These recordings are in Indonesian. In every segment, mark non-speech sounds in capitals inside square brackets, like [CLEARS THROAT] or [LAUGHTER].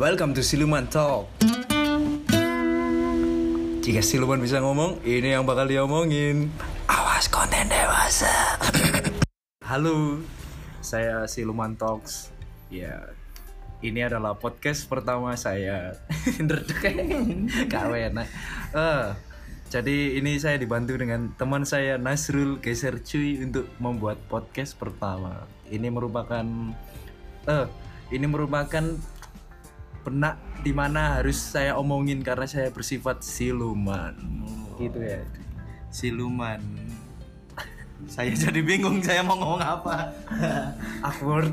Welcome to Siluman Talk. Jika Siluman bisa ngomong, ini yang bakal diomongin. Awas konten dewasa. [COUGHS] Halo, saya Siluman Talks. Ya, ini adalah podcast pertama saya. [LAUGHS] Kawen. Eh, jadi ini saya dibantu dengan teman saya Nasrul Geser Cuy untuk membuat podcast pertama. Ini merupakan eh ini merupakan benak di mana harus saya omongin karena saya bersifat siluman. Gitu ya. Siluman. Saya jadi bingung saya mau ngomong apa. Awkward.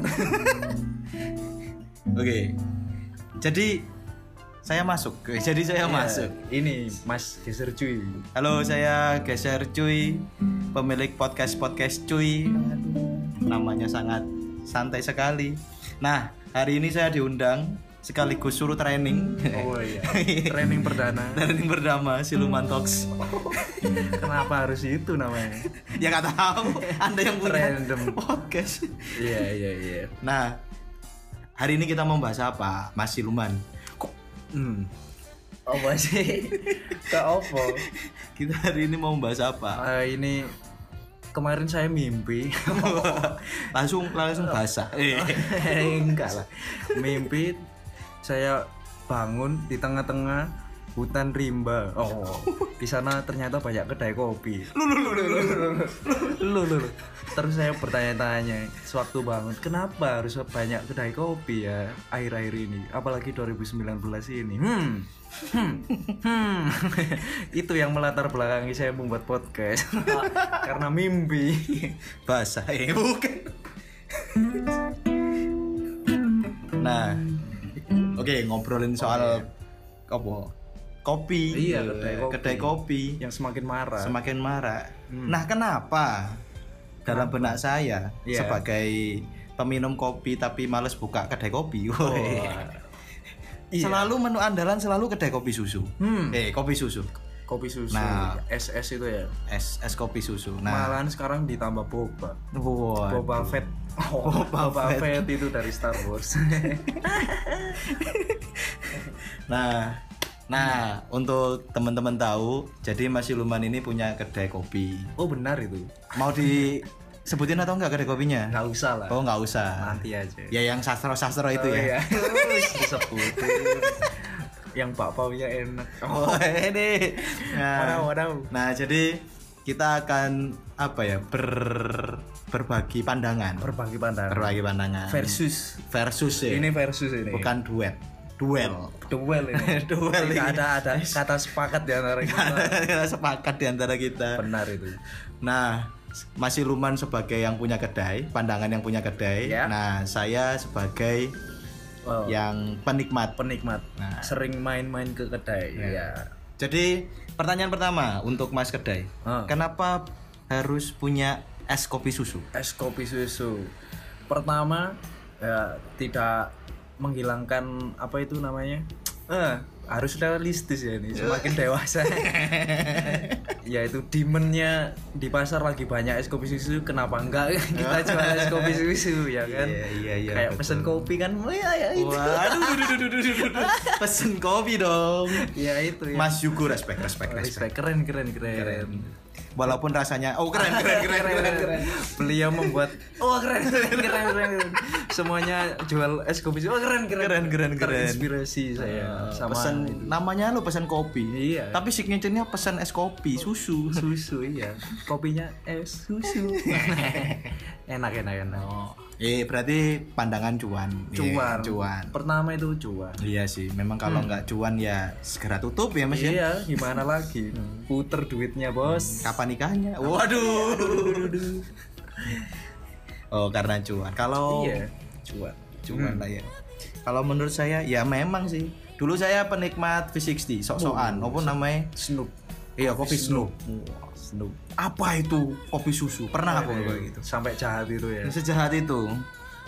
[LAUGHS] Oke. Jadi saya masuk. Jadi saya masuk. Ini Mas Geser Cuy. Halo, saya Geser Cuy, pemilik podcast-podcast Cuy. Namanya sangat santai sekali. Nah, hari ini saya diundang sekaligus suruh training. Oh [LAUGHS] iya. Training perdana. [LAUGHS] training berdama Siluman Talks. [LAUGHS] Kenapa harus itu namanya? ya nggak tahu, Anda yang punya Random. podcast. Iya iya iya. Nah, hari ini kita mau bahas apa, Mas Siluman? Kok Hmm. Apa sih? Ke apa? kita hari ini mau bahas apa? Eh, ini kemarin saya mimpi. langsung langsung basah. Eh. Enggak lah. Mimpi saya bangun di tengah-tengah hutan rimba. Oh, di sana ternyata banyak kedai kopi. Lu lu lu lu lu lu lu. Terus saya bertanya-tanya sewaktu bangun, kenapa harus banyak kedai kopi ya akhir-akhir ini, apalagi 2019 ini. Hmm. Hmm. Hmm. [LAUGHS] Itu yang melatar belakangi saya membuat podcast [LAUGHS] karena mimpi. basah eh bukan. nah, oke ngobrolin soal apa? Kopi. Iya, kedai kopi. Kedai kopi yang semakin marah. semakin marak. Nah, kenapa dalam benak saya Iya. sebagai peminum kopi tapi males buka kedai kopi? Oh. Iya. Selalu menu andalan selalu kedai kopi susu. Hmm. Eh, kopi susu. Kopi susu, Nah. SS itu ya. Es es kopi susu. Nah, Malahan sekarang ditambah boba. Wah, Boba Fett. Oh, [LAUGHS] Boba, Fett. itu dari Star Wars. [LAUGHS] Nah, nah untuk teman-teman tahu, jadi Mas Siluman ini punya kedai kopi. oh benar itu. Mau [LAUGHS] disebutin atau enggak kedai kopinya? Nggak usah lah. Oh, nggak usah. Nanti aja. Ya yang sastro-sastro itu Oh, ya. iya. Disebutin. Yang bakpaunya enak. [LAUGHS] Oh, ini. Nah, Wadaw, wadaw. nah, jadi kita akan apa ya? Ber berbagi pandangan. Berbagi pandangan. Berbagi pandangan. Versus. versus ya. Ini versus ini. bukan duet. Duel. duel ini. [LAUGHS] Duel ini. ada ada kata sepakat di antara kita. [LAUGHS] Kita sepakat di antara kita. Benar itu. Nah, masih Luman sebagai yang punya kedai, pandangan yang punya kedai. Ya. Nah, saya sebagai Oh, yang penikmat. penikmat. Nah. Sering main-main ke kedai. Ya. Jadi, pertanyaan pertama untuk Mas Kedai. Ah. Kenapa harus punya es kopi susu? es kopi susu pertama ya tidak menghilangkan apa itu namanya eh harus realistis ya ini semakin [LAUGHS] dewasa ya itu demandnya di pasar lagi banyak es kopi susu kenapa enggak [LAUGHS] kita jual es kopi susu ya kan Iya, iya, iya, kayak betul. pesen kopi kan ya, ya itu Waduh, duh, duh, duh, duh, duh, duh, duh. [LAUGHS] pesen kopi dong. ya itu ya Mas Yugo respect, respect, Oh, respect. respect. keren keren keren, Walaupun rasanya, oh [LAUGHS] keren, keren, keren, keren, keren. Beliau membuat oh keren keren keren keren. keren. Semuanya jual es kopi. Oh keren keren Keren, keren, keren. Terinspirasi saya sama Pesen namanya lo pesen kopi. Iya. Tapi signaturenya pesen es kopi susu. susu iya. Kopinya es susu. [LAUGHS] enak enak enak. Eh berarti pandangan cuan. Iya, Cuan. cuan. Pertama itu cuan. Iya sih, memang kalau nggak cuan ya segera tutup ya Mas ya. Iya, gimana lagi? Puter duitnya, Bos. Kapan nikahnya? Waduh. oh, karena cuan. Kalau Iya, cuan. cuan lah ya. Kalau menurut saya ya memang sih. Dulu saya penikmat V60, sok-sokan. Apa namanya? Snoop. Iya, kopi Snoop. Wah, Snoop. Apa itu kopi susu? Pernah apa kayak gitu? Sampai jahat itu ya. Sejahat itu.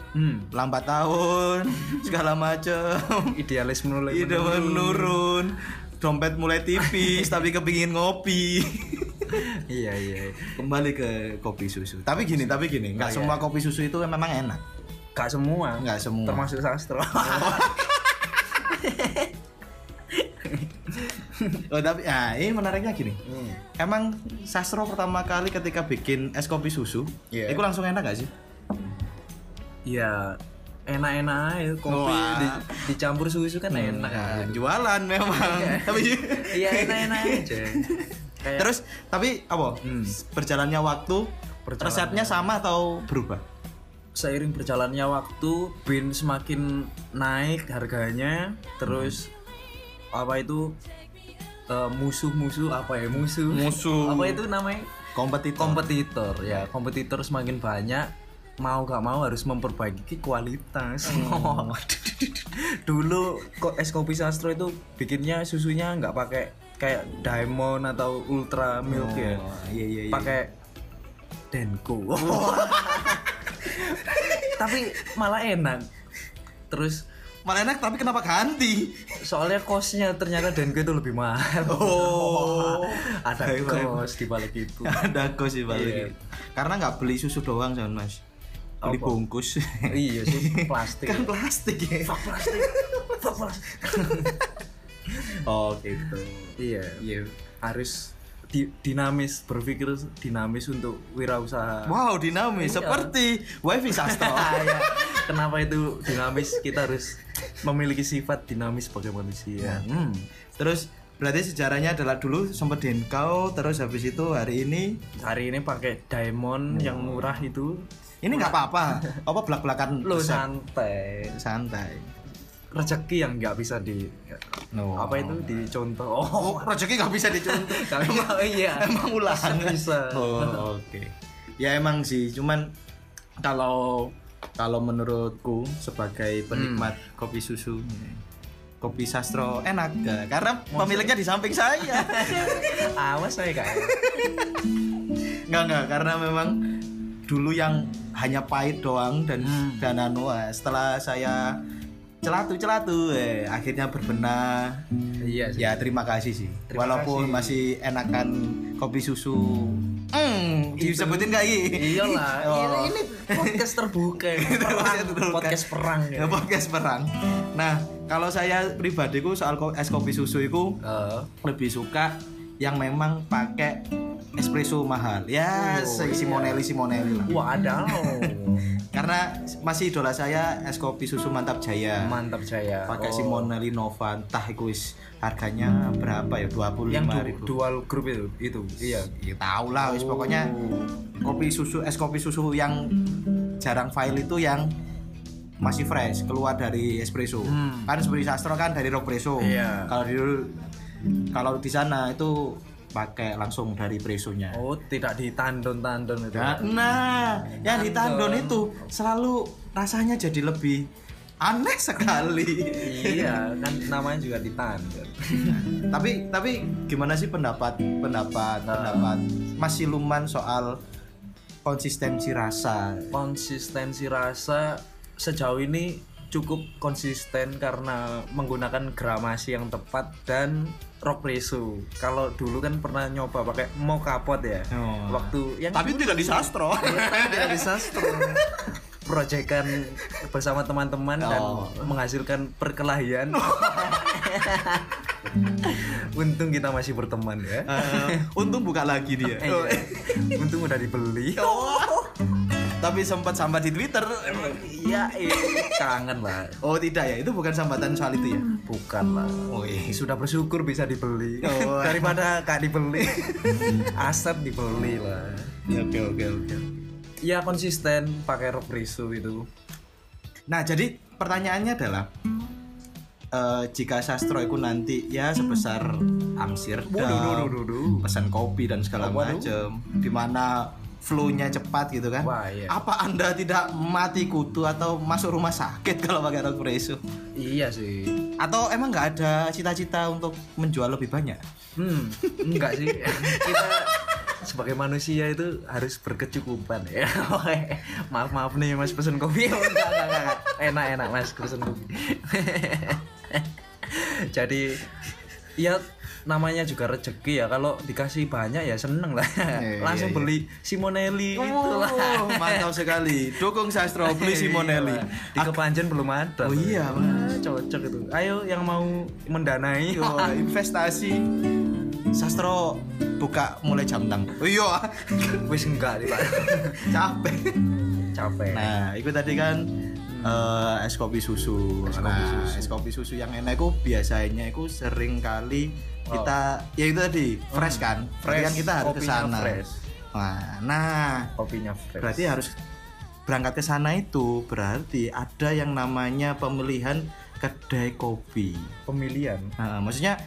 Hmm. Lambat tahun, [LAUGHS] segala macem. Idealisme mulai Ide mulai menurun. Dompet mulai tipis [LAUGHS] tapi kepingin ngopi. iya iya Kembali ke kopi susu. Tapi gini, tapi gini, nggak Oh, iya. semua kopi susu itu memang enak. gak semua Nggak semua. termasuk sastro [LAUGHS] [LAUGHS] oh tapi ah ini menariknya gini Hmm. emang sastro pertama kali ketika bikin es kopi susu Iya. itu langsung enak gak sih Ya enak-enak aja kopi Wah. di- dicampur susu kan enak. Nah, jualan memang [LAUGHS] tapi Iya enak-enak aja. [LAUGHS] Kayak terus tapi apa Hmm. berjalannya waktu Perjalanannya- resepnya sama atau berubah seiring berjalannya waktu bin semakin naik harganya terus apa itu eh, musuh-musuh apa ya? Musuh. Musuh. apa itu namanya? Kompetitor. Kompetitor ya. Kompetitor semakin banyak mau gak mau harus memperbaiki kualitas. Oh. [LAUGHS] dulu kok es kopi sastro itu bikinnya susunya nggak pakai kayak diamond atau ultra milk ya? Oh, iya iya iya pakai denko. [LAUGHS] Tapi malah enak. Terus malah enak tapi kenapa ganti? Soalnya kosnya ternyata denko itu lebih mahal. Oh. [LAUGHS] [LAUGHS] ada kos di balik itu. Ada kos sih balik Iya. karena nggak beli susu doang jangan mas. Beli Apa? bungkus. Iya sih [LAUGHS] plastik. Kan plastik ya? Fuck plastik. Fuck plastik. Oh gitu. Iya. Iya. Harus di- dinamis berpikir dinamis untuk wirausaha. Wow dinamis. Iya. seperti wifi sastro Ya, kenapa itu dinamis? Kita harus memiliki sifat dinamis sebagai manusia. Hmm. terus berarti sejarahnya adalah dulu sempat denkau terus habis itu hari ini? Hari ini pakai diamond yang murah itu. Ini nggak apa-apa. Apa belak belakan lo santai. Santai. Rezeki yang nggak bisa di No. apa itu? Dicontoh. Oh oh rezeki nggak bisa dicontoh. [LAUGHS] Tapi iya. emang ulangan bisa. Oh oke. Ya emang sih. Cuman kalau kalau menurutku sebagai penikmat kopi susu kopi sastro enak. Gak? karena pemiliknya di samping saya. [LAUGHS] Awas saya kayak nggak nggak. Karena memang dulu yang hanya pahit doang dan Hmm. dan anu eh, setelah saya celatu celatu eh akhirnya berbenah. Iya sih. Ya terima kasih sih. Terima walaupun kasih. masih enakan kopi susu hmm disebutin gak ini iyalah Oh. ini, ini podcast terbuka ya. [LAUGHS] perang terbuka. podcast perang ya [LAUGHS] podcast perang nah kalau saya pribadiku soal es kopi susu itu Eh, lebih suka yang memang pakai espresso mahal ya Oh, si iya. Simonelli Simonelli lah wadaw [LAUGHS] karena masih idola saya es kopi susu mantap jaya. Mantap saya pakai Oh. Simonelli Nova entah itu harganya berapa ya 25 yang du- ribu. dual grup itu itu iya. Ya tahu lah wis pokoknya kopi susu es kopi susu yang jarang file itu yang masih fresh keluar dari espresso. Hmm. kan seperti sastro kan dari ropresso Iya. kalau di kalau di sana itu pakai langsung dari presonya oh tidak ditandon-tandon itu Nah, nah, yang di tandon itu selalu rasanya jadi lebih aneh [LAUGHS] sekali. iya kan namanya juga ditandon [LAUGHS] tapi tapi gimana sih pendapat pendapat Nah. pendapat Mas Siluman soal konsistensi rasa? konsistensi rasa sejauh ini cukup konsisten karena menggunakan gramasi yang tepat dan rock preso. Kalau dulu kan pernah nyoba pakai pot ya. Oh. Waktu yang tidak di sastro. [LAUGHS] tidak di sastro. Proyekan bersama teman-teman dan Oh. menghasilkan perkelahian. [LAUGHS] Untung kita masih berteman ya. Eh, untung buka lagi dia. Eh, iya. Untung udah dibeli. Oh. Tapi sempat sambat di Twitter. Iya, iya. kangen lah. Oh tidak ya, itu bukan sambatan soal itu ya. Bukan lah. Oh iya. Sudah bersyukur bisa dibeli Oh. [LAUGHS] daripada gak dibeli. [LAUGHS] Aset dibeli lah. Oke oke oke. Ya konsisten pakai rok risu itu. Nah, jadi pertanyaannya adalah eh, jika sastro itu nanti ya sebesar Waduh, duh. pesan kopi dan segala macam, di mana flow-nya cepat gitu kan? Wah, iya. Apa anda tidak mati kutu atau masuk rumah sakit [LAUGHS] kalau pakai rok preso? Iya sih. Atau emang nggak ada cita-cita untuk menjual lebih banyak? Hmm, enggak sih. [LAUGHS] Kita sebagai manusia itu harus berkecukupan ya. Oke. maaf maaf nih Mas pesen kopi. Enggak, [LAUGHS] enggak, enggak, enggak. Enak enak Mas pesen kopi. Jadi ya namanya juga rezeki ya kalau dikasih banyak ya seneng lah Iya, [LAUGHS] langsung iya. beli Simonelli gitu lah Oh, [LAUGHS] mantap sekali. Dukung Sastro beli Simonelli. di Kepanjen belum ada Oh iya, Wah, cocok itu ayo yang mau mendanai Yo, [LAUGHS] investasi. Sastro buka mulai jam 6. Oh iya, wis enggak nih pak capek. capek Nah, itu tadi kan eh, es kopi susu. Es kopi nah, susu. es kopi susu yang enak itu biasanya itu sering kali Oh. kita ya itu tadi fresh kan. Fresh kan kita harus ke sana. Nah, nah, kopinya fresh berarti harus berangkat ke sana itu berarti ada yang namanya pemilihan kedai kopi. pemilihan Nah, maksudnya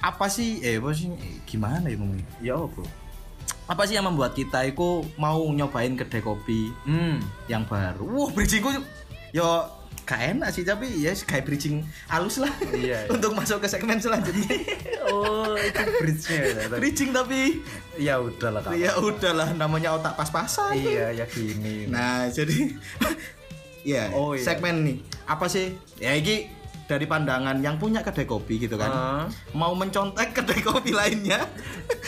apa sih eh maksudnya eh, gimana ya ngomongnya? ya apa Apa sih yang membuat kita itu mau nyobain kedai kopi hmm yang baru. Wah, bridgingku yo gak enak sih tapi ya kayak bridging halus lah Iya, iya. [LAUGHS] untuk masuk ke segmen selanjutnya. [LAUGHS] oh itu bridge-nya ya bridging tapi ya udahlah kak ya udahlah namanya otak pas-pasan. iya ya gini Nah, jadi [LAUGHS] ya Oh, iya. segmen nih. Apa sih? Ya ini dari pandangan yang punya kedai kopi gitu kan. Ah. Mau mencontek kedai kopi lainnya. [LAUGHS]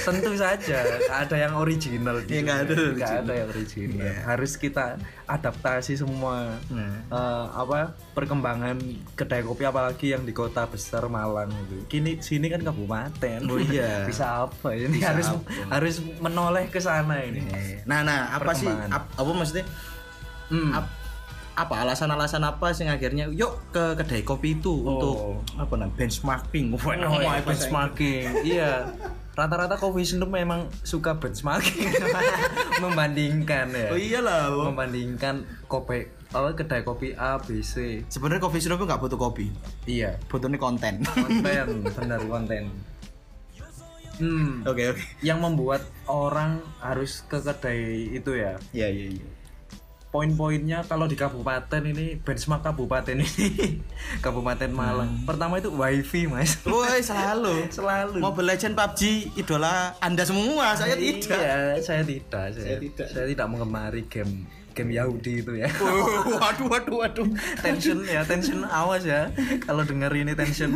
tentu saja ada yang original Iya, nggak ada Nggak original. ada yang original Iya. harus kita adaptasi semua Nah. eh, apa perkembangan kedai kopi apalagi yang di kota besar Malang itu kini sini kan kabupaten Oh iya. [LAUGHS] bisa apa ini Bisa harus apa? harus menoleh ke sana ini Nah, nah, apa sih Perkembangan. ap- apa maksudnya? Hmm. Ap- apa alasan-alasan apa sih akhirnya yuk ke kedai kopi itu Oh. untuk apa namanya benchmarking Oh, iya, benchmarking. iya. Rata-rata coffee shop memang suka benchmarking. [LAUGHS] Membandingkan ya. Oh iyalah. Bo. Membandingkan kopi apa kedai kopi A, B, C. Sebenarnya coffee shop nggak butuh kopi, Iya. butuhnya konten. Konten, benar konten. Hmm. Oke oke. Yang membuat orang harus ke kedai itu ya. Iya iya iya. Poin-poinnya kalau di kabupaten ini benchmark kabupaten ini [LAUGHS] Kabupaten Malang. Pertama itu wifi, Mas. Woi [LAUGHS] selalu. Selalu. Mobile Legend PUBG idola Anda semua, saya tidak. Iya, saya tidak. Saya, Saya tidak. Saya tidak mengemari game game Yahudi itu ya. [LAUGHS] Oh, waduh waduh waduh. tension ya, tension awas ya. Kalau dengar ini tension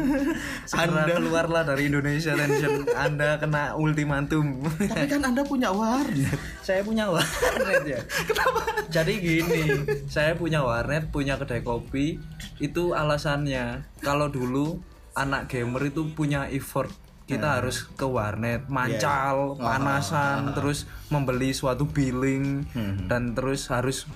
segera Anda- keluarlah dari Indonesia tension. Anda kena ultimatum. Tapi kan Anda punya warnet. saya punya warnet ya. Kenapa? Jadi gini, saya punya warnet, punya kedai kopi. Itu alasannya. Kalau dulu anak gamer itu punya effort kita harus ke warnet, mancal, panasan, terus membeli suatu billing dan terus harus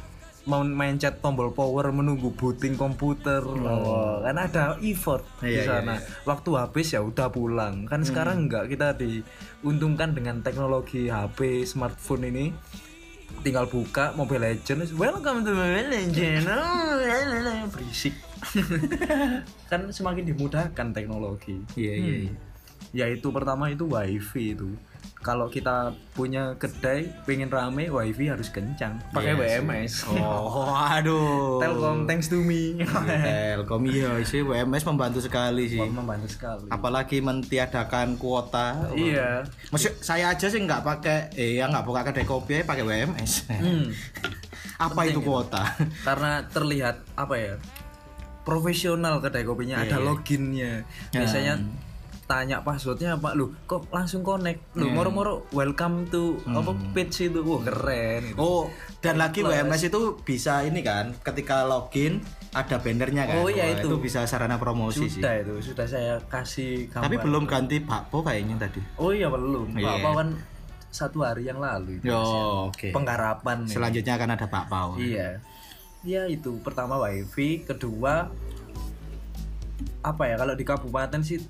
mencet tombol power menunggu booting komputer. Loh. kan ada effort di Iya, iya, sana. waktu habis ya udah pulang. Kan sekarang enggak kita diuntungkan dengan teknologi HP smartphone ini. Tinggal buka Mobile Legends. Welcome to Mobile Legends. Oh, [LAUGHS] berisik. [LAUGHS] Kan semakin dimudahkan teknologi. Iya iya. iya. ya itu pertama itu wifi itu kalau kita punya kedai pengen rame wifi harus kencang pakai Iya sih. WMS Oh, aduh. Telkom thanks to me Telkom iya sih WMS membantu sekali sih. membantu sekali Apalagi mentiadakan kuota. iya Maksud saya aja sih nggak pakai eh ya nggak buka kedai kopi aja pakai WMS. Hmm. [LAUGHS] Apa itu kuota? karena terlihat apa ya profesional kedai kopinya ada loginnya biasanya tanya passwordnya apa lu kok langsung connect lu moro-moro welcome to apa page itu wah keren gitu. Oh, dan lagi WMS itu bisa ini kan, ketika login ada bannernya kan. Oh, iya, Wah, itu. bisa sarana promosi sih. sudah itu sudah saya kasih Tapi gambar. belum ganti bakpo kayaknya tadi. oh iya belum Iya. apa kan satu hari yang lalu itu ya. oke. penggarapan nih. Selanjutnya akan ada bakpao. Iya. Ya itu pertama wifi, kedua apa ya kalau di kabupaten sih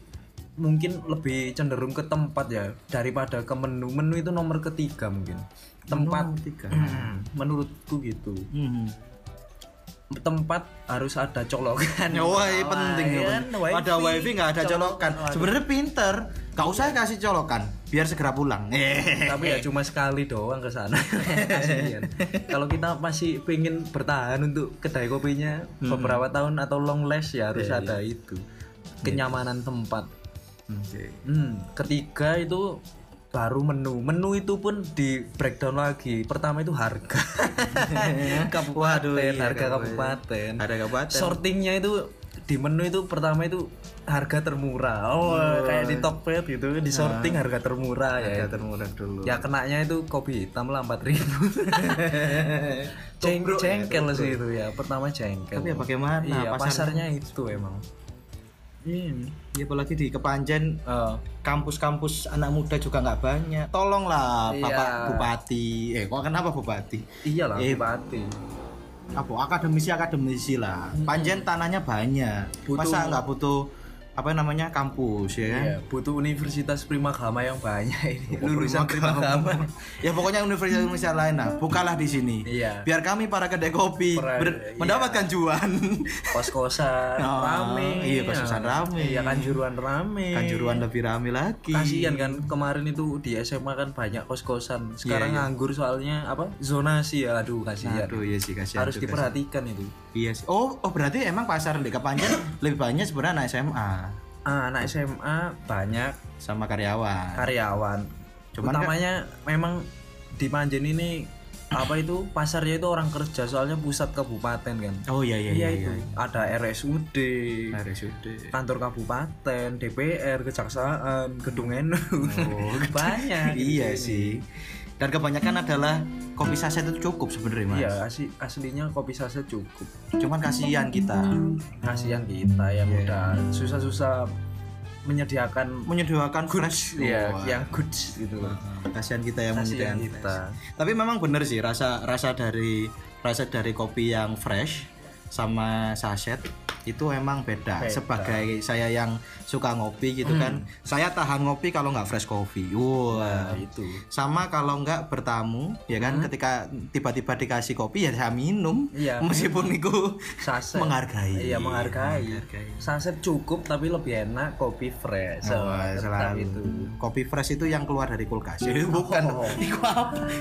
mungkin lebih cenderung ke tempat ya daripada ke menu. Menu itu nomor ketiga mungkin. Tempat ketiga. Hmm, [CLEARS THROAT] menurutku gitu. Hmm. Tempat harus ada colokan. Ya, wah, penting ya, Kan, Bang. Ada wifi nggak ada colokan. Sebenarnya pinter. Gak usah kasih colokan, biar segera pulang. [LAUGHS] tapi ya cuma sekali doang ke sana [LAUGHS] Kasihan. kalau kita masih pengen bertahan untuk kedai kopinya beberapa tahun atau long last ya harus ada itu kenyamanan tempat Oke. hmm, ketiga itu baru menu menu itu pun di breakdown lagi pertama itu harga [LAUGHS] kabupaten Waduh, iya, harga kabupaten. Ada kabupaten. sortingnya itu di menu itu pertama itu harga termurah. Oh, kayak di Tokped gitu, di sorting harga termurah ya. Harga termurah dulu. Ya kenanya itu kopi hitam lah 4000 [LAUGHS] Ceng ya, cengkel sih itu ya. Pertama cengkel. Tapi ya bagaimana? Iya, Pasar- pasarnya itu emang. Iya, ya apalagi di Kepanjen Eh, kampus-kampus anak muda juga nggak banyak. Tolonglah Iya. Bapak Bupati. Eh, kok kenapa Bupati? iyalah Eh, bupati. Apa akademisi-akademisi lah. Panjen tanahnya banyak. Butuh- Masa nggak butuh apa namanya kampus ya kan? Iya, butuh universitas primagama yang banyak ini. Oh, Lulusan primagama. [LAUGHS] ya pokoknya universitas-universitas lain lah. Bukalah di sini. Iya. Biar kami para kedai kopi ber- iya. mendapatkan cuan. [LAUGHS] Kos-kosan Oh, rame. iya, kos-kosan rame. Iya, kanjuruan rame. Kanjuruan lebih rame lagi. Kasihan kan kemarin itu di SMA kan banyak kos-kosan. Sekarang Iya, iya. nganggur soalnya apa? Zonasi ya. Aduh, kasihan. Aduh iya sih kasihan. Harus juga diperhatikan itu. Iya sih. Oh, oh berarti emang pasar di Kepanjen [COUGHS] lebih banyak sebenarnya anak SMA Ah, anak SMA banyak sama karyawan. karyawan. Cuman Utamanya memang di Panjen ini [COUGHS] apa itu pasarnya itu orang kerja soalnya pusat kabupaten kan. Oh iya iya Iya iya. itu. iya. Ada RSUD, RSUD. kantor kabupaten, DPR, kejaksaan, gedung NU. Oh, [LAUGHS] banyak. iya sih. Dan kebanyakan adalah kopi saset itu cukup sebenarnya mas. Iya, asli, aslinya kopi saset cukup. Cuman kasihan kita Kasihan kita yang Iya. udah susah-susah menyediakan menyediakan fresh. ya, yang goods gitu. Kasihan kita yang Kasihan menyediakan kita. fresh. Tapi memang bener sih rasa rasa dari rasa dari kopi yang fresh sama saset itu emang beda. Beda. Sebagai saya yang suka ngopi gitu kan, saya tahan ngopi kalau nggak fresh coffee. Wah, Nah, itu. sama kalau nggak bertamu ya kan ketika tiba-tiba dikasih kopi ya saya minum Iya. meskipun itu Saset. menghargai Iya, menghargai. Menghargai. Saset cukup tapi lebih enak kopi fresh. Oh, selalu. itu. kopi fresh itu yang keluar dari kulkas Ya, [LAUGHS] bukan Oh.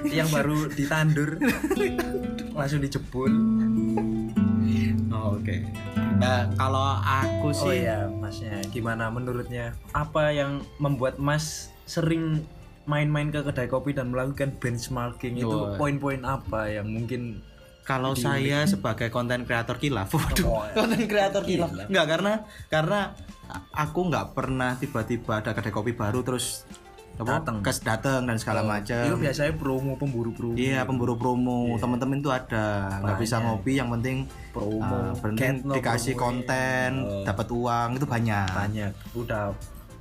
Yang baru ditandur [LAUGHS] langsung dijebul. Oh, oke. Nah kalau aku Oh sih iya, Masnya gimana menurutnya? Apa yang membuat Mas sering main-main ke kedai kopi dan melakukan benchmarking itu Wah. poin-poin apa yang mungkin kalau saya sebagai konten kreator kilaf waduh Oh, konten kreator kilaf. Nggak karena karena aku nggak pernah tiba-tiba ada kedai kopi baru terus apa, Dateng. kes dateng dan segala itu macam biasanya promo pemburu promo. Iya pemburu promo. Teman-teman tuh ada. Nggak bisa ngopi yang penting Promo, ah, penting get no dikasih promo. konten Oh. dapat uang itu banyak. Banyak. Udah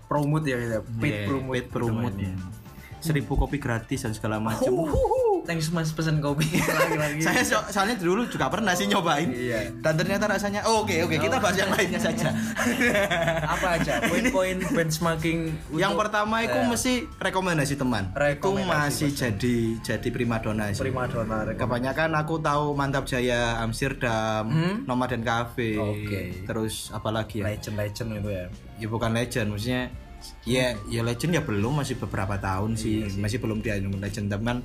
promote ya gitu. paid Iya, promote. paid promote. Gitu mainnya. seribu kopi gratis dan segala macam thanks mas pesen kopi. Lagi-lagi saya so- soalnya dulu juga pernah sih nyobain. Iya. dan ternyata rasanya oh, oke oke kita bahas yang lainnya saja. [LAUGHS] Apa aja? Poin-poin benchmarking [LAUGHS] yang untuk pertama itu mesti rekomendasi teman. Itu Rekomendasi masih jadi jadi primadona sih. Primadona kebanyakan aku tahu mantap jaya Amsterdam Nomaden Cafe Oke. terus apalagi ya? Legend-legend itu ya? Ya bukan legend maksudnya ya ya legend ya belum masih beberapa tahun sih. Masih belum dia legend tapi kan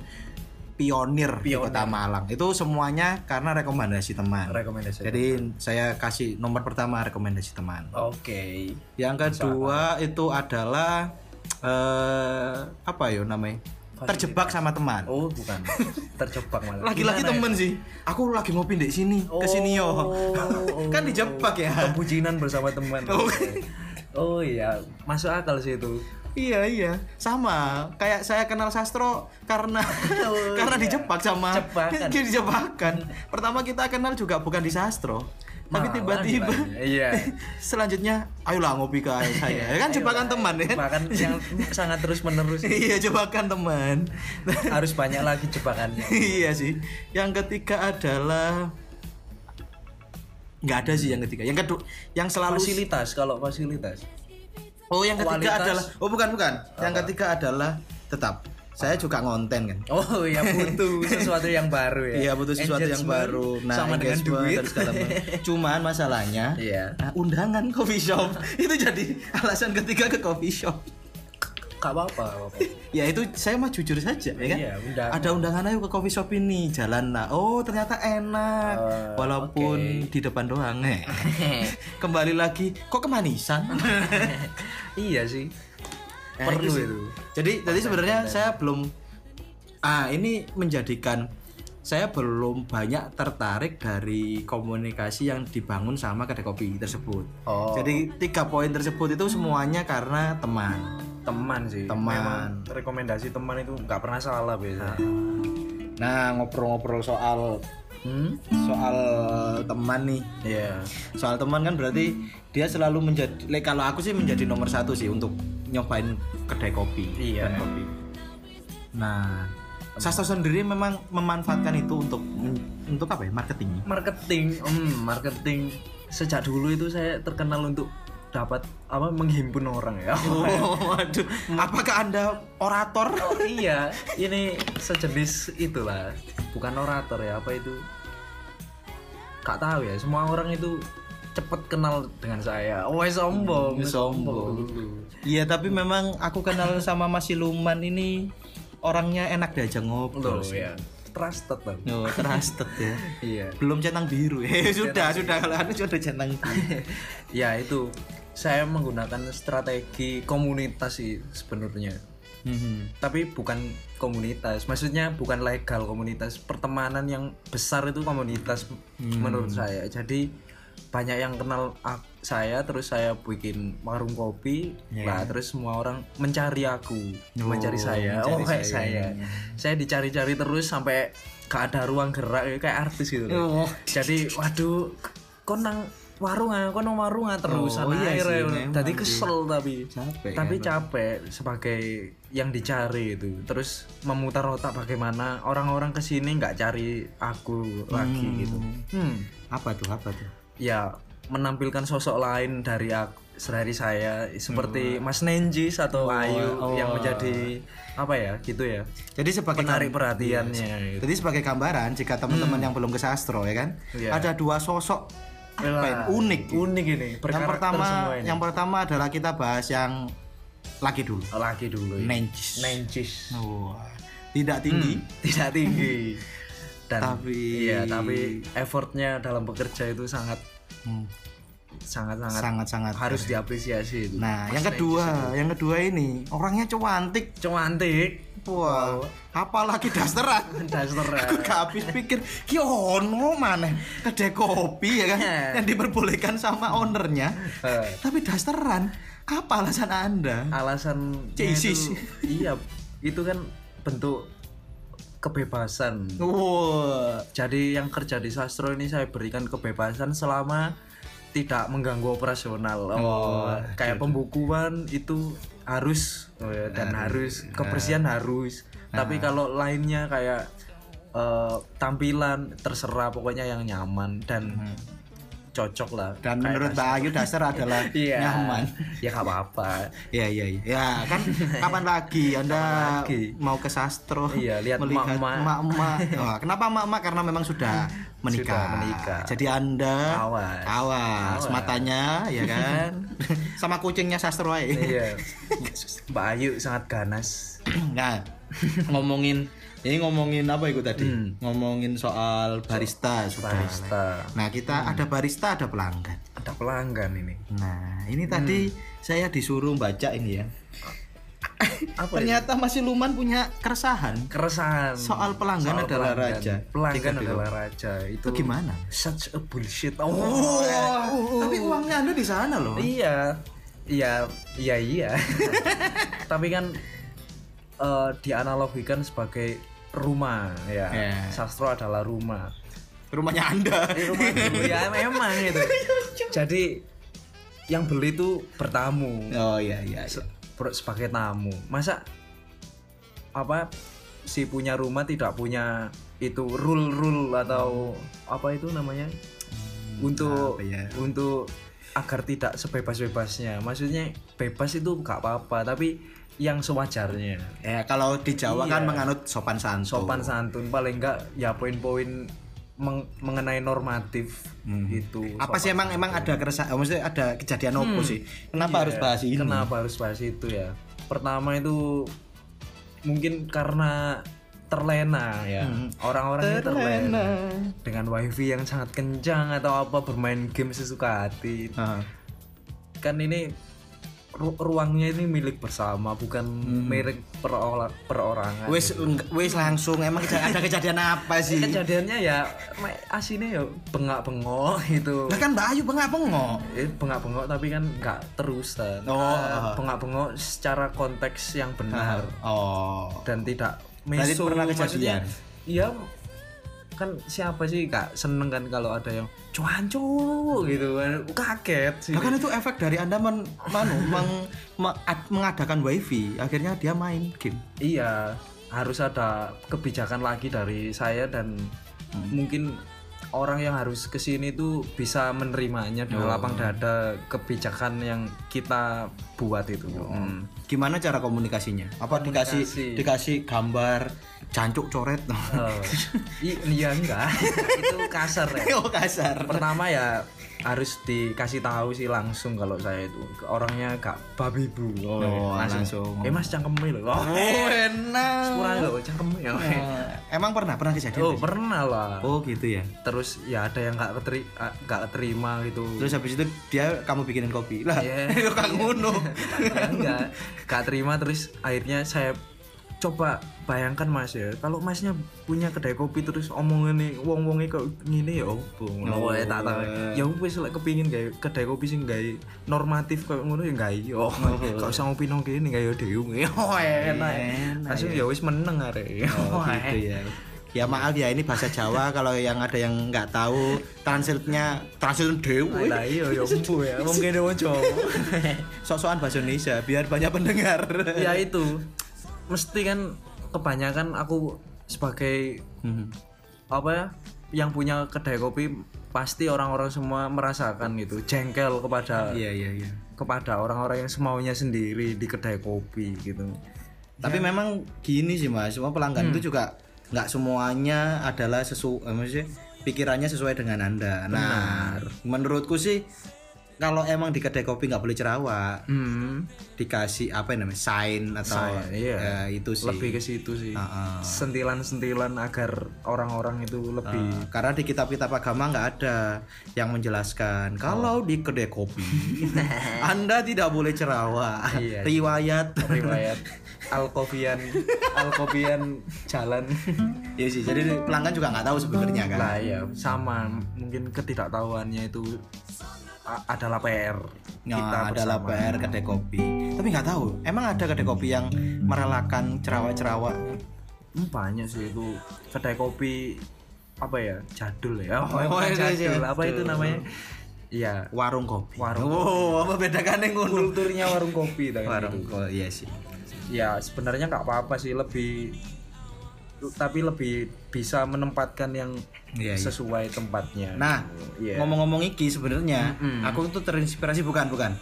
pionir, di Pionir. kota Malang. Itu semuanya karena rekomendasi teman. Rekomendasi jadi saya kasih nomor pertama rekomendasi teman. Oke. Yang kedua itu adalah eh apa ya namanya? Terjebak sama teman. Oh bukan. Terjebak malah. [LAUGHS] Lagi-lagi temen sih. Aku lagi ngopi di sini ya? ke sini yo. Oh, [LAUGHS] kan dijebak ya. Kebucinan bersama teman. Oh. oh iya. Masuk akal sih itu Iya iya sama kayak saya kenal sastro karena [LAUGHS] Oh, [LAUGHS] karena iya. dijebak sama Jebakan. [LAUGHS] Dijebakan. Pertama kita kenal juga bukan di sastro, tapi tiba-tiba ditanya. iya selanjutnya ayolah ngopi ke saya. Ya kan jebakan teman ya. bahkan yang sangat terus menerus iya jebakan teman. harus banyak lagi jebakannya iya sih. Yang ketiga adalah nggak ada sih yang ketiga. Yang kedua yang selalu fasilitas kalau fasilitas Oh yang ketiga Kualitas. adalah oh bukan bukan. Yang ketiga adalah tetap saya juga ngonten kan. oh ya butuh [LAUGHS] sesuatu yang baru ya Iya butuh sesuatu yang baru. Nah, sama dengan duit dan segala macam. [LAUGHS] Cuman masalahnya iya nah, undangan coffee shop [LAUGHS] itu jadi alasan ketiga ke coffee shop. Gak apa-apa. Ya itu saya mah jujur saja ya kan. Iya, undangan. Ada undangan ayo ke coffee shop ini jalan lah. Oh ternyata enak. Oh, Walaupun di depan doang eh. [LAUGHS] Kembali lagi kok kemanisan. [LAUGHS] iya sih Nah, perlu sih. itu Jadi jadi sebenarnya saya belum ah ini menjadikan saya belum banyak tertarik dari komunikasi yang dibangun sama kedai kopi tersebut. Oh. Jadi tiga poin tersebut itu semuanya karena teman. Teman sih. Teman. Memang rekomendasi teman itu nggak pernah salah biasa. Nah ngobrol-ngobrol soal Hmm? soal teman nih. Iya. Soal teman kan berarti dia selalu menjadi, le- kalau aku sih menjadi nomor satu sih untuk nyobain kedai kopi. Iya. dan kopi. Nah, Sastro sendiri memang memanfaatkan itu untuk untuk apa ya marketing. Marketing, hmm, marketing. Sejak dulu itu saya terkenal untuk dapat apa menghimpun orang ya. Oh, waduh. [LAUGHS] Apakah anda orator? Oh iya, ini sejenis itulah. Bukan orator ya, apa itu? Gak tahu ya, semua orang itu cepet kenal dengan saya. Oh, sombong, Hmm, sombong. Iya, tapi memang aku kenal sama Mas Siluman ini orangnya enak diajak ngobrol. Loh sih. ya, trusted loh. Oh, trusted ya. [LAUGHS] Iya. Belum centang biru. Eh, [LAUGHS] sudah, sudah kalau anda sudah centang biru. ya itu, saya menggunakan strategi komunitas sih sebenarnya. Mhm. Tapi bukan komunitas, maksudnya bukan legal komunitas, pertemanan yang besar itu komunitas menurut saya. Jadi banyak yang kenal saya, terus saya bikin warung kopi, lah terus semua orang mencari aku, mencari saya, mencari oh kayak saya. saya. Saya dicari-cari terus sampai gak ada ruang gerak kayak artis gitu. Oh. Jadi waduh, kok nang warung kok nang warung terus Oh, iya Jadi sih. kesel tapi Capek tapi kan, capek sebagai yang dicari itu terus memutar otak bagaimana orang-orang ke sini nggak cari aku lagi gitu hmm Apa tuh? Apa tuh? ya menampilkan sosok lain dari aku dari saya seperti Mas Nenjis atau Ayu oh. yang menjadi apa ya gitu ya Jadi sebagai menarik perhatiannya gitu. Jadi sebagai gambaran jika teman-teman yang belum ke sastro ya kan, Iya. ada dua sosok apa ya, unik. unik ini Yang pertama, ini yang pertama adalah kita bahas yang laki dulu. laki dulu ya. Nenjis. Nenjis Wah, tidak tinggi. tidak tinggi [LAUGHS] dan Tapi- iya tapi effortnya dalam bekerja itu sangat Hmm, sangat sangat Sangat-sangat. harus diapresiasi itu Nah, yang kedua, yang kedua ini orangnya cantik. cantik Wah, apalagi dasteran. [LAUGHS] daster Aku gak habis pikir, ki ono mana kedai kopi ya kan [LAUGHS] yang diperbolehkan sama ownernya. [LAUGHS] Eh, Tapi dasteran, apa alasan Anda? alasan Jesus. iya itu kan bentuk kebebasan Wah, jadi yang kerja di sastro ini saya berikan kebebasan selama tidak mengganggu operasional oh, kayak pembukuan itu harus oh ya, dan harus kebersihan harus. Tapi kalau lainnya kayak eh, tampilan terserah pokoknya yang nyaman dan cocok lah dan menurut Mbak Ayu daster adalah [LAUGHS] Iya. nyaman. ya gak apa-apa Iya iya iya. Ya kan [LAUGHS] kapan lagi Anda lagi? mau ke sastro? Iya, lihat melihat emak-emak. [LAUGHS] Wah, kenapa emak-emak? Karena memang sudah menikah. Sudah menikah. Jadi Anda Awas. awas, Awas. matanya ya kan. Sama kucingnya sastro aja. iya Mbak Ayu sangat ganas [CLEARS THROAT] Nah, ngomongin ini ngomongin apa itu tadi? Hmm. Ngomongin soal barista sudah. barista Nah, kita ada barista, ada pelanggan. ada pelanggan ini Nah, ini tadi saya disuruh baca ini ya. [LAUGHS] apa ya? Ternyata masih Luman punya keresahan. keresahan Soal pelanggan adalah raja. pelanggan Jika adalah raja itu Itu gimana? such a bullshit oh, Wah, tapi uangnya Anda di sana loh. iya iya iya iya [LAUGHS] tapi kan eh, dianalogikan sebagai rumah ya Ya. sastro adalah rumah Rumahnya Anda. Di rumah ya memang itu [LAUGHS] jadi yang beli itu bertamu Oh iya iya. iya. Sebagai tamu masa apa si punya rumah tidak punya itu rule rule atau apa itu namanya untuk apa ya? untuk agar tidak sebebas bebasnya maksudnya bebas itu gak apa apa tapi yang sewajarnya Ya kalau di Jawa kan Iya. menganut sopan santun. sopan santun paling enggak ya poin-poin meng- mengenai normatif itu Apa sih emang emang ada keresahan? Maksudnya ada kejadian apa sih? Kenapa Iya, harus bahas ini? Kenapa harus bahas itu ya? Pertama itu mungkin karena terlena ya. Orang-orang ini terlena dengan wifi yang sangat kencang atau apa bermain game sesuka hati. Ah. Kan ini ru- ruangnya ini milik bersama bukan milik perola- perorangan Wis wis langsung emang ada kejadian apa sih? kejadiannya ya aslinya ya bengak-bengok itu Lah kan Mbak Ayu bengak-bengok. eh, bengak-bengok tapi kan nggak terusan Oh. Eh, bengak-bengok secara konteks yang benar Oh. dan tidak Berarti meso pernah kejadian? iya kan siapa sih kak seneng kan kalau ada yang cuancu gitu kan kaget sih Lah kan itu efek dari Anda men, manu, meng- me- ad- mengadakan wifi, akhirnya dia main game. iya harus ada kebijakan lagi dari saya dan Hmm. mungkin orang yang harus ke sini tuh bisa menerimanya Oh. dengan lapang dada kebijakan yang kita buat itu Hmm. Gimana cara komunikasinya? Apa dikasih Komunikasi. dikasih gambar cancuk coret? Oh. Iya enggak [LAUGHS] itu kasar ya oh kasar. pertama ya harus dikasih tahu sih langsung kalau saya itu orangnya gak babi bu Oh, langsung. eh mas cangkemnya loh oh, Oh, enak. kurang loh cangkemnya Eh, Emang pernah pernah kejadian? oh pernah lah Oh gitu ya. terus ya ada yang gak keteri ah, gak keterima gitu Terus habis itu dia kamu bikinin kopi. Lah, Iya. [LAUGHS] itu kan ngono. Ya, enggak gak terima terus akhirnya saya coba bayangkan mas ya. Kalau masnya punya kedai kopi terus omongin nih wong wongnya kok gini ya opo? Ngono Oh, wae tak tahu. Ya wis lek kepingin gawe kedai kopi sing gawe normatif kayak ngono ya gawe yo. Kok usah ngopi nang kene gawe dhewe. [LAUGHS] Oh enak. Enak, langsung ya. wis meneng arek. Oh [LAUGHS] gitu ya. Ya maaf ya ini bahasa Jawa. [LAUGHS] Kalau yang ada yang nggak tahu translate-nya translate dewe. lah iya ya empu ya? Kene wong Jawa Sok-sokan bahasa Indonesia biar banyak pendengar. ya itu mesti kan kebanyakan aku sebagai Hmm. apa ya yang punya kedai kopi pasti orang-orang semua merasakan itu jengkel kepada Iya iya iya. kepada orang-orang yang semaunya sendiri di kedai kopi gitu Tapi memang gini sih Mas, semua pelanggan Hmm. itu juga nggak semuanya adalah sesu eh, maksudnya pikirannya sesuai dengan Anda. Nah, menurutku sih kalau emang di kedai kopi nggak boleh cerawak, hmm, dikasih apa namanya sign atau Sign, iya. ya, itu sih. lebih ke situ sih Heeh. sentilan-sentilan agar orang-orang itu lebih Uh, karena di kitab-kitab agama nggak ada yang menjelaskan kalau di kedai kopi [LAUGHS] [LAUGHS] Anda tidak boleh cerawak. Iya. Riwayat. riwayat alkopian alkopian jalan ya sih. Jadi pelanggan juga nggak tahu sebenarnya kan. lah ya sama mungkin ketidaktahuannya itu adalah PR Nah, adalah bersama. PR kedai kopi. Tapi nggak tahu, emang ada kedai kopi yang merelakan cerawak-cerawak? Hmm, banyak sih itu kedai kopi apa ya jadul ya oh, Oh, itu jadul apa itu namanya iya Warung kopi. Warung Oh, apa bedakannya ngono? kulturnya warung kopi gitu. Warung kopi, iya sih. ya sebenarnya nggak apa-apa sih lebih tapi lebih bisa menempatkan yang Iya, iya. sesuai tempatnya Nah, Iya. ngomong-ngomong iki sebenarnya Mm-mm. aku tuh terinspirasi bukan bukan.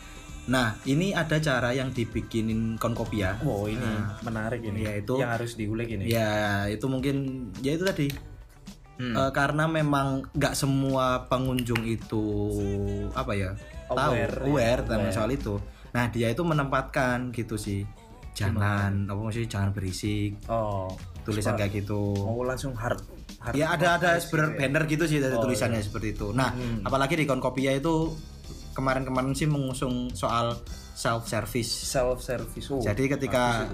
Nah, ini ada cara yang dibikinin konkopia. wow ini menarik ini Ya, itu- yang harus diulik ini Ya, itu mungkin ya itu tadi. Hmm. Eh, karena memang nggak semua pengunjung itu apa ya tahu Aware, aware ya, tentang aware. soal itu. Nah dia itu menempatkan gitu sih, jangan apa sih jangan berisik oh tulisan kayak gitu. mau langsung hard, hard Ya ada ada sebenarnya banner gitu sih dari Oh, tulisannya seperti itu. Nah Hmm. apalagi di Konkopia itu kemarin-kemarin sih mengusung soal self service. self service oh, Jadi ketika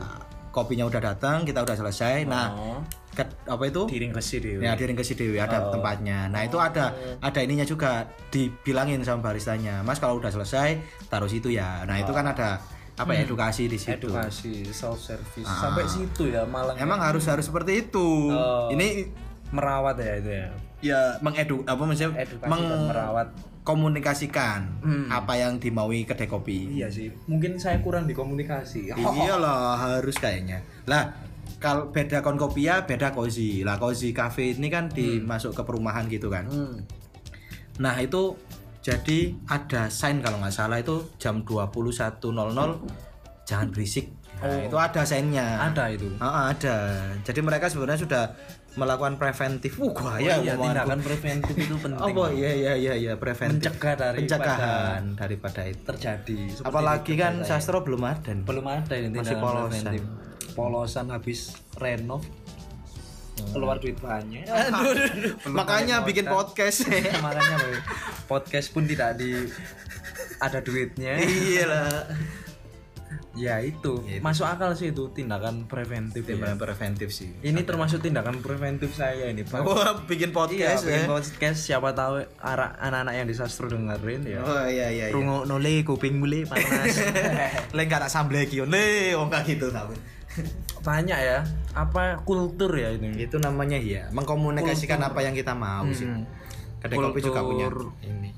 kopinya udah datang kita udah selesai, nah oh, ke- apa itu diring resi deh Ya di Ringkesi Dewi ada Oh. tempatnya. Nah itu ada ada ininya juga dibilangin sama baristanya. Mas kalau udah selesai taruh situ ya. Nah itu kan ada apa ya edukasi di situ. Hmm. edukasi self service Ah. sampai situ ya malah Emang harus harus seperti itu. Oh. Ini merawat ya itu ya ya mengedu apa maksudnya edukasi dan merawat mengkomunikasikan Hmm. apa yang dimaui kedai kopi. iya sih mungkin saya kurang di komunikasi [LAUGHS] Iya lah harus kayaknya. Lah kalau beda konkopia beda cozy. Lah cozy cafe ini kan dimasuk ke perumahan gitu kan. Hmm. Nah itu jadi ada sign kalau nggak salah itu jam 21.00 jangan berisik. Nah, Oh. itu ada signnya. ada itu Ah, ada. Jadi mereka sebenarnya sudah melakukan preventif. Uh, bahaya iya, ngomonganku. tindakan preventif itu [LAUGHS] penting Apa iya iya iya iya preventif. Mencegah daripada- pencegahan daripada itu. terjadi Apalagi kan sastro belum ada. belum ada ini Masih polosan. preventif polosan habis renov keluar [LAUGHS] duit banyak Makanya bikin podcast. [LAUGHS] makanya podcast pun tidak di ada duitnya iya lah. [LAUGHS] Ya itu, Gitu. masuk akal sih itu tindakan preventif. ya. Tindakan preventif sih. Ini termasuk tindakan preventif saya ini, Pak. Wah, bikin podcast Iya, bikin ya. podcast siapa tahu arah anak-anak yang di sastro dengerin ya. Oh iya iya. iya. Rungo nole kuping mulai panas. Gak tak sambleki yo le, gak gitu tapi. Banyak ya, apa kultur ya ini. Itu namanya ya, mengkomunikasikan apa yang kita mau sih. Hmm. Kedai kopi juga punya Kultur. ini.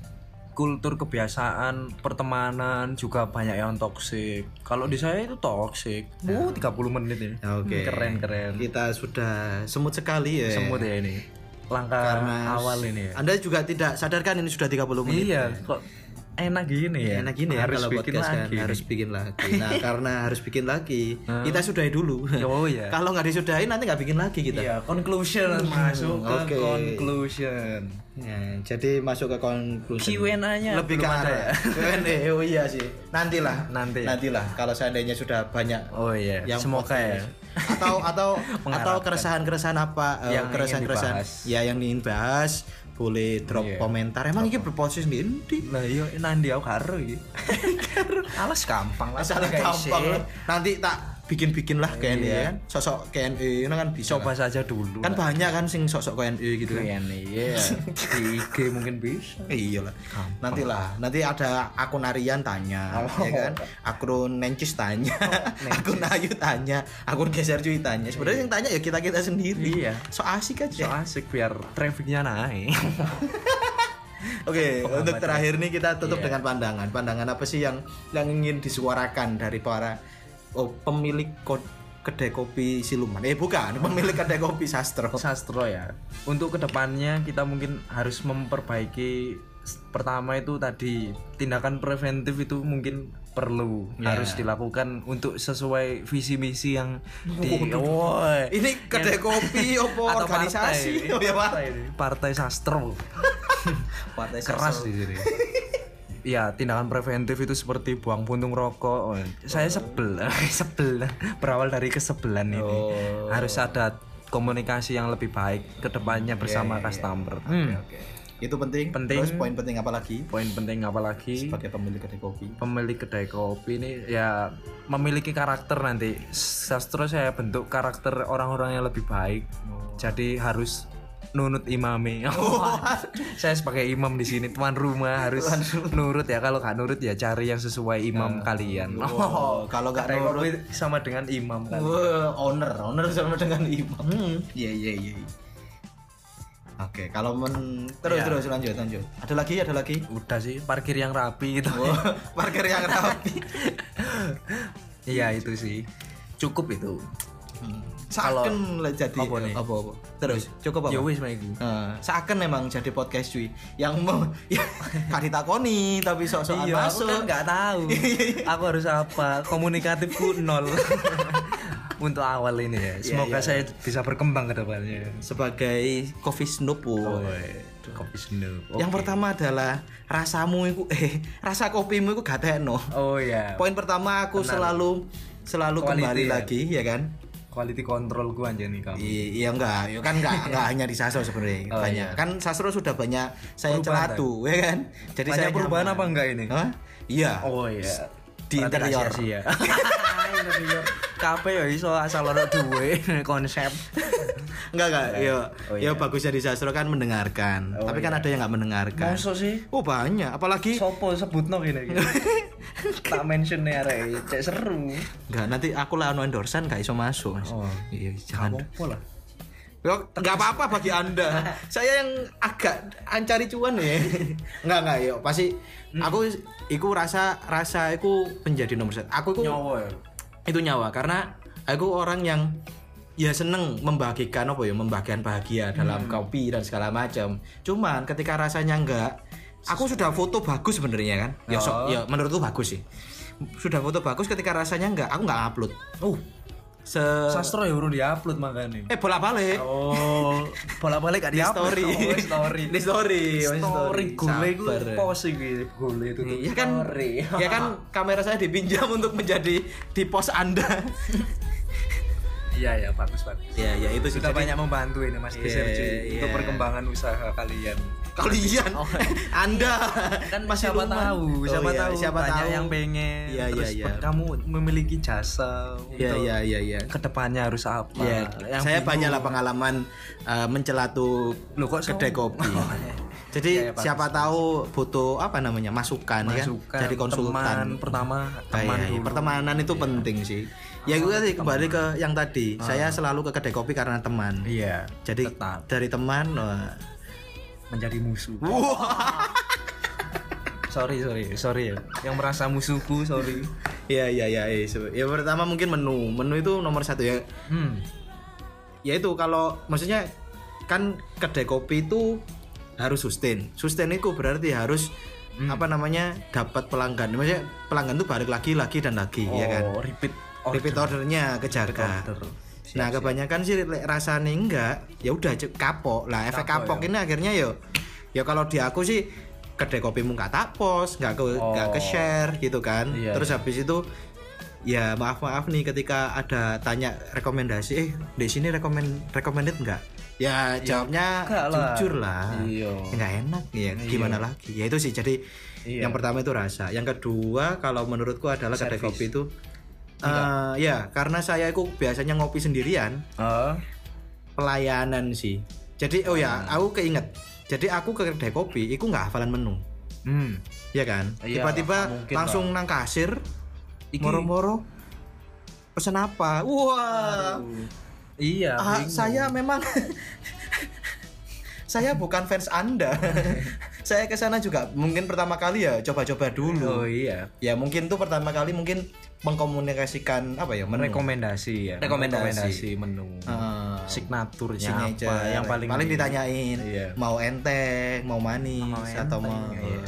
Kultur kebiasaan, pertemanan juga banyak yang toksik. Kalau di saya itu toksik. Oh, 30 menit ya. Oke. Keren keren. Kita sudah semut sekali ya. Semut ya ini. Langkah Karena awal ini ya. Anda juga tidak sadarkan ini sudah 30 menit. Iya, kok enak gini ya. Enak gini ya harus kalau bikin podcast kan lagi. harus bikin lagi. Nah, [LAUGHS] karena harus bikin lagi, kita sudahi dulu. Oh iya. kalau nggak disudahi nanti nggak bikin lagi kita. Iya, conclusion masuk ke Oke. conclusion. Ya, jadi masuk ke conclusion. Q&A-nya lebih ke arah. ya? [LAUGHS] Q&A, oh iya sih. Nantilah. Nanti. Nantilah kalau seandainya sudah banyak Oh iya, yang semoga ya. atau atau [LAUGHS] atau Mengharapkan. keresahan-keresahan apa eh, Yang ingin keresahan-keresahan dibahas. ya yang ingin bahas boleh drop Iya. komentar emang ini berproses nih Endi? Lah iya nanti aku karo iki. [LAUGHS] Alas gampang lah. Guys, gampang lah. nanti tak bikin-bikin lah KNE Iya. kan sosok KNE ini kan bisa Coba saja dulu. kan banyak kan sing sosok KNE gitu kan Keren iya. [LAUGHS] Di IG mungkin bisa. iya lah nanti lah nanti ada akun Arian tanya Oh. ya kan akun Nencis tanya [LAUGHS] akun Ayu tanya akun Geser Cuy tanya sebenarnya yang tanya ya kita kita sendiri Iya. so asik So aja asik biar trafficnya naik. [LAUGHS] Oke, untuk terakhir nih kita tutup Iya. dengan pandangan. Pandangan apa sih yang yang ingin disuarakan dari para oh, pemilik kedai kopi siluman? Eh bukan, [LAUGHS] pemilik kedai kopi sastro. Sastro ya. Untuk ke depannya kita mungkin harus memperbaiki pertama itu tadi tindakan preventif itu mungkin perlu Ya. harus dilakukan untuk sesuai visi misi yang di Woi. Ini kedai kopi [LAUGHS] opo Atau organisasi? partai. Oh ya, partai, partai sastro [LAUGHS] Partai keras di sini. Iya, tindakan preventif itu seperti buang puntung rokok. Oh, saya sebel, [LAUGHS] sebel. Berawal dari kesebelan ini. Oh. Harus ada komunikasi yang lebih baik ke depannya bersama iya, iya. customer. Oke, Hmm. Itu penting. Penting. Terus poin penting apa lagi? Poin penting apalagi Sebagai pemilik kedai kopi. pemilik kedai kopi ini ya memiliki karakter nanti. Sastro saya bentuk karakter orang-orang yang lebih baik. Jadi harus nunut imami. [LAUGHS] saya sebagai imam di sini tuan rumah harus nurut ya. Kalau nggak nurut ya cari yang sesuai imam kalian. Oh, kalau nggak Kedai nurut sama dengan imam kan. Wah, owner, owner sama dengan imam. Hmm. Iya iya iya. Oke, kalau men terus Ya. terus lanjut lanjut. Ada lagi ada lagi. Udah sih parkir yang rapi gitu. Wah, [LAUGHS] parkir yang rapi. [LAUGHS] Iya itu sih. Cukup itu. Saken lah jadi Apa nih? apa apa. Terus cukup apa? Ya wis maiku. Nah, seakan memang jadi podcast cuy yang mau ya [LAUGHS] ditakoni tapi sok-sokan Iya, aku masuk. kan nggak tahu. [LAUGHS] aku harus apa? Komunikatifku nol. [LAUGHS] Untuk awal ini ya. Semoga iya. saya bisa berkembang ke depannya. sebagai coffee snoop. Oh, woy. kopi snow. Yang pertama adalah rasamu itu eh rasa kopimu itu gak tekno. Oh ya. Poin pertama aku selalu selalu Quality kembali ya. lagi ya kan. Quality control gua aja nih kamu. I- Iya enggak, ya kan enggak, [LAUGHS] enggak hanya di sastro sebenarnya Oh, banyak. iya. Kan sastro sudah banyak saya Perubahan, celatu ya kan. Jadi Banyak saya perubahan nyaman. apa enggak ini? Hah? Iya. Oh iya. Di interior. [LAUGHS] ya. Kape ya iso asal ono duwe [LAUGHS] konsep. Enggak enggak, ya. Oh, Ya iya. bagusnya di sastro kan mendengarkan. Oh, Tapi kan iya. ada yang enggak mendengarkan. Masa sih? Oh banyak, apalagi Sopo sebutno gini gini. [LAUGHS] tak mention nih arek cek seru. enggak nanti aku lah ono endorsean gak iso masuk. Mas. Oh. Iya, jangan. Apa lah? Yo, nggak apa-apa bagi anda. [LAUGHS] Saya yang agak ancari cuan ya. Enggak enggak yo pasti Hmm. aku iku rasa rasa iku menjadi nomor satu. Aku iku Nyawa ya. Itu nyawa karena aku orang yang ya seneng membagikan apa ya membagikan bahagia dalam Hmm. kopi dan segala macam. Cuman ketika rasanya enggak, aku sudah foto bagus sebenarnya kan. Ya so- Oh. ya menurutku bagus sih. Sudah foto bagus ketika rasanya enggak, aku enggak upload. Oh, Se sastro ya urung diupload makanya. eh bolak-balik. Oh, bolak-balik gak di diupload. story. Oh, story. [LAUGHS] di story. oh, story gule itu Sabar. pos iki gule itu tuh. Ya kan, Story. ya kan [LAUGHS] kamera saya dipinjam untuk menjadi di pos Anda. [LAUGHS] Iya ya bagus bagus. ya, ya itu sih. Sudah Jadi- banyak membantu ini Mas Iya, Geser cuy iya. untuk perkembangan usaha kalian. Kalian Oh. [LAUGHS] anda kan masih siapa luman. tahu Oh, siapa iya, tahu siapa banyak tahu yang pengen Iya, iya, terus iya. kamu memiliki jasa iya iya iya iya ke depannya harus apa Iya, Yang saya bingung. banyak lah pengalaman uh, mencelatu Loh, kok kedai kopi. Jadi [LAUGHS] Iya, iya, bagus. siapa tahu butuh apa namanya masukan, masukan ya, jadi konsultan. teman pertama Ah, teman iya, iya. dulu. Pertemanan itu penting sih. Ya gue tadi kembali ke yang tadi. Saya selalu ke kedai kopi karena teman. iya Jadi tetap dari teman wah, menjadi musuh [LAUGHS] sorry sorry sorry ya yang merasa musuhku sorry Iya iya iya. So, Ya pertama mungkin menu. Menu itu nomor satu ya. hmm Ya itu kalau maksudnya kan kedai kopi itu harus sustain. Sustain itu berarti harus Hmm. apa namanya dapat pelanggan. Maksudnya pelanggan itu balik lagi lagi dan lagi ya kan. oh repeat Repeat ordernya kejaga. order Nah kebanyakan sih lek rasanya enggak, ya udah kapok lah. Efek Kapok, kapok, ya. ini akhirnya yo, ya kalau di aku sih kedai kopimu nggak tak post, nggak ke nggak ke Oh. share gitu kan. Iya, Terus habis itu ya maaf maaf nih ketika ada tanya rekomendasi, eh di sini rekomend recommended nggak? Ya jawabnya enggak lah. jujur lah. Iya. Ya, Nggak enak ya. Iya. Gimana lagi? Ya itu sih. Jadi Iya. yang pertama itu rasa. Yang kedua kalau menurutku adalah kedai kopi itu eh, ya karena saya itu biasanya ngopi sendirian. Ah, pelayanan sih. Jadi oh ya Hmm. aku keinget. Jadi aku ke kedai kopi itu nggak hafalan menu. Hmm. Ya kan? Iya, tiba-tiba langsung nang kasir moro-moro pesen apa? Wah. Iya ah, bingung. saya memang [LAUGHS] saya bukan fans anda [LAUGHS] saya ke sana juga mungkin pertama kali ya coba-coba dulu. Oh iya. Ya mungkin tuh pertama kali mungkin mengkomunikasikan apa ya menu. Rekomendasi ya Rekomendasi. menu. Ah, signaturnya signature. apa yang paling ditanyain Iya. mau enteng mau manis Mau atau enteng, mau iya.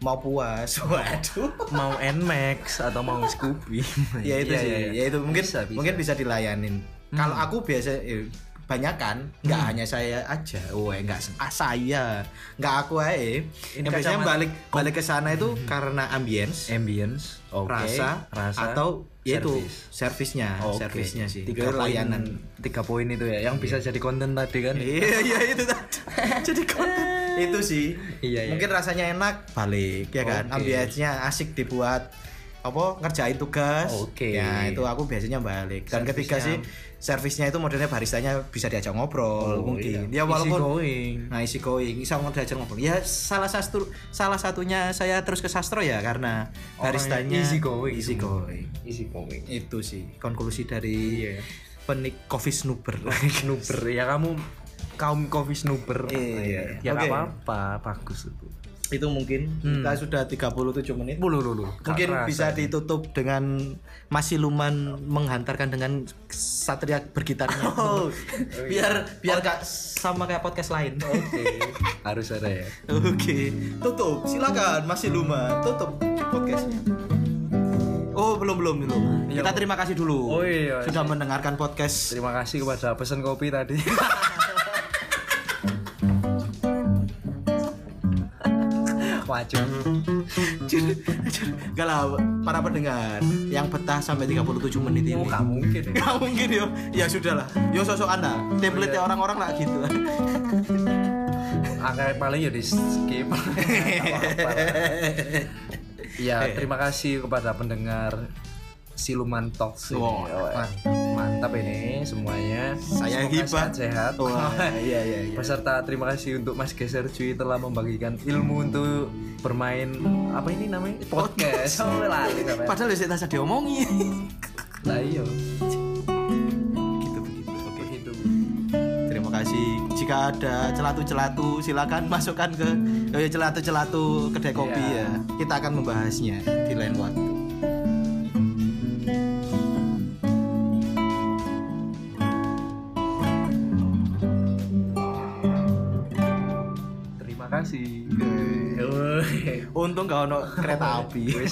mau puas. [LAUGHS] Waduh. Mau Nmax atau mau Scoopy. Ya itu Iya, sih iya, iya. ya itu. Mungkin Bisa, bisa. mungkin bisa dilayanin. Kalau aku biasa eh, banyak kan nggak Hmm. hanya saya aja. Oh nggak ah, saya. Nggak aku aja Ini yang biasanya balik balik ke sana itu karena ambience. Ambience oke. Rasa, rasa atau ya itu servisnya Oke. servisnya sih. Tiga layanan. tiga poin itu ya yang bisa jadi konten tadi kan? Iya iya itu tadi. [LAUGHS] Jadi konten. Itu sih. Iya, iya. mungkin rasanya enak balik ya kan? Oke. ambience-nya asik dibuat apa ngerjain tugas. Oke. ya itu aku biasanya balik. Dan Servisnya- ketiga sih servisnya itu modelnya baristanya bisa diajak ngobrol Oh, mungkin. iya. ya walaupun Easy going. nah isi going. Bisa mau diajak ngobrol. Ya salah satu salah satunya saya terus ke sastro ya karena Orang baristanya easy going. Easy going. Easy going. Itu sih konklusi dari Iya. penik coffee snooper. [LAUGHS] Snooper. Ya kamu kaum coffee snooper. Iya. ya nggak Oke. apa-apa. Bagus itu itu mungkin. Hmm. kita sudah 37 menit. Bulu lulu mungkin bisa ditutup dengan masih luman menghantarkan dengan satria bergitarnya. Oh. biar biar gak sama kayak podcast lain. Oke. Harus ada ya. Oke. Tutup. Silakan masih luman. Tutup podcastnya. Oh belum belum belum. Iya. kita terima kasih dulu. Oh, iya. sudah mendengarkan podcast. Terima kasih kepada pesan kopi tadi [LAUGHS] Wajib. Gak lah para pendengar yang betah sampai 37 menit ini Oh, nggak mungkin ya. Gak mungkin yo. Ya sudahlah. Yo sosok Anda. Template iya. orang-orang lah gitu. Angka paling ya di skip. [LAUGHS] Ya, terima kasih kepada pendengar Siluman Talks ini. Wow, Oh, Mantap ini semuanya. Saya Semoga sehat-sehat. Wah, [LAUGHS] iya iya iya. Peserta terima kasih untuk Mas Geser Cuy telah membagikan ilmu untuk bermain apa ini namanya podcast. [LAUGHS] Oh, lali sampai. Padahal saya tadi diomongi. [LAUGHS] Lah iya. gitu begitu. Oke. Begitu. Terima kasih. Jika ada celatu-celatu silakan masukkan ke oh ya, celatu-celatu kedai kopi Iya. ya. Kita akan membahasnya di lain waktu. Kasih. Untung gak ono kereta api.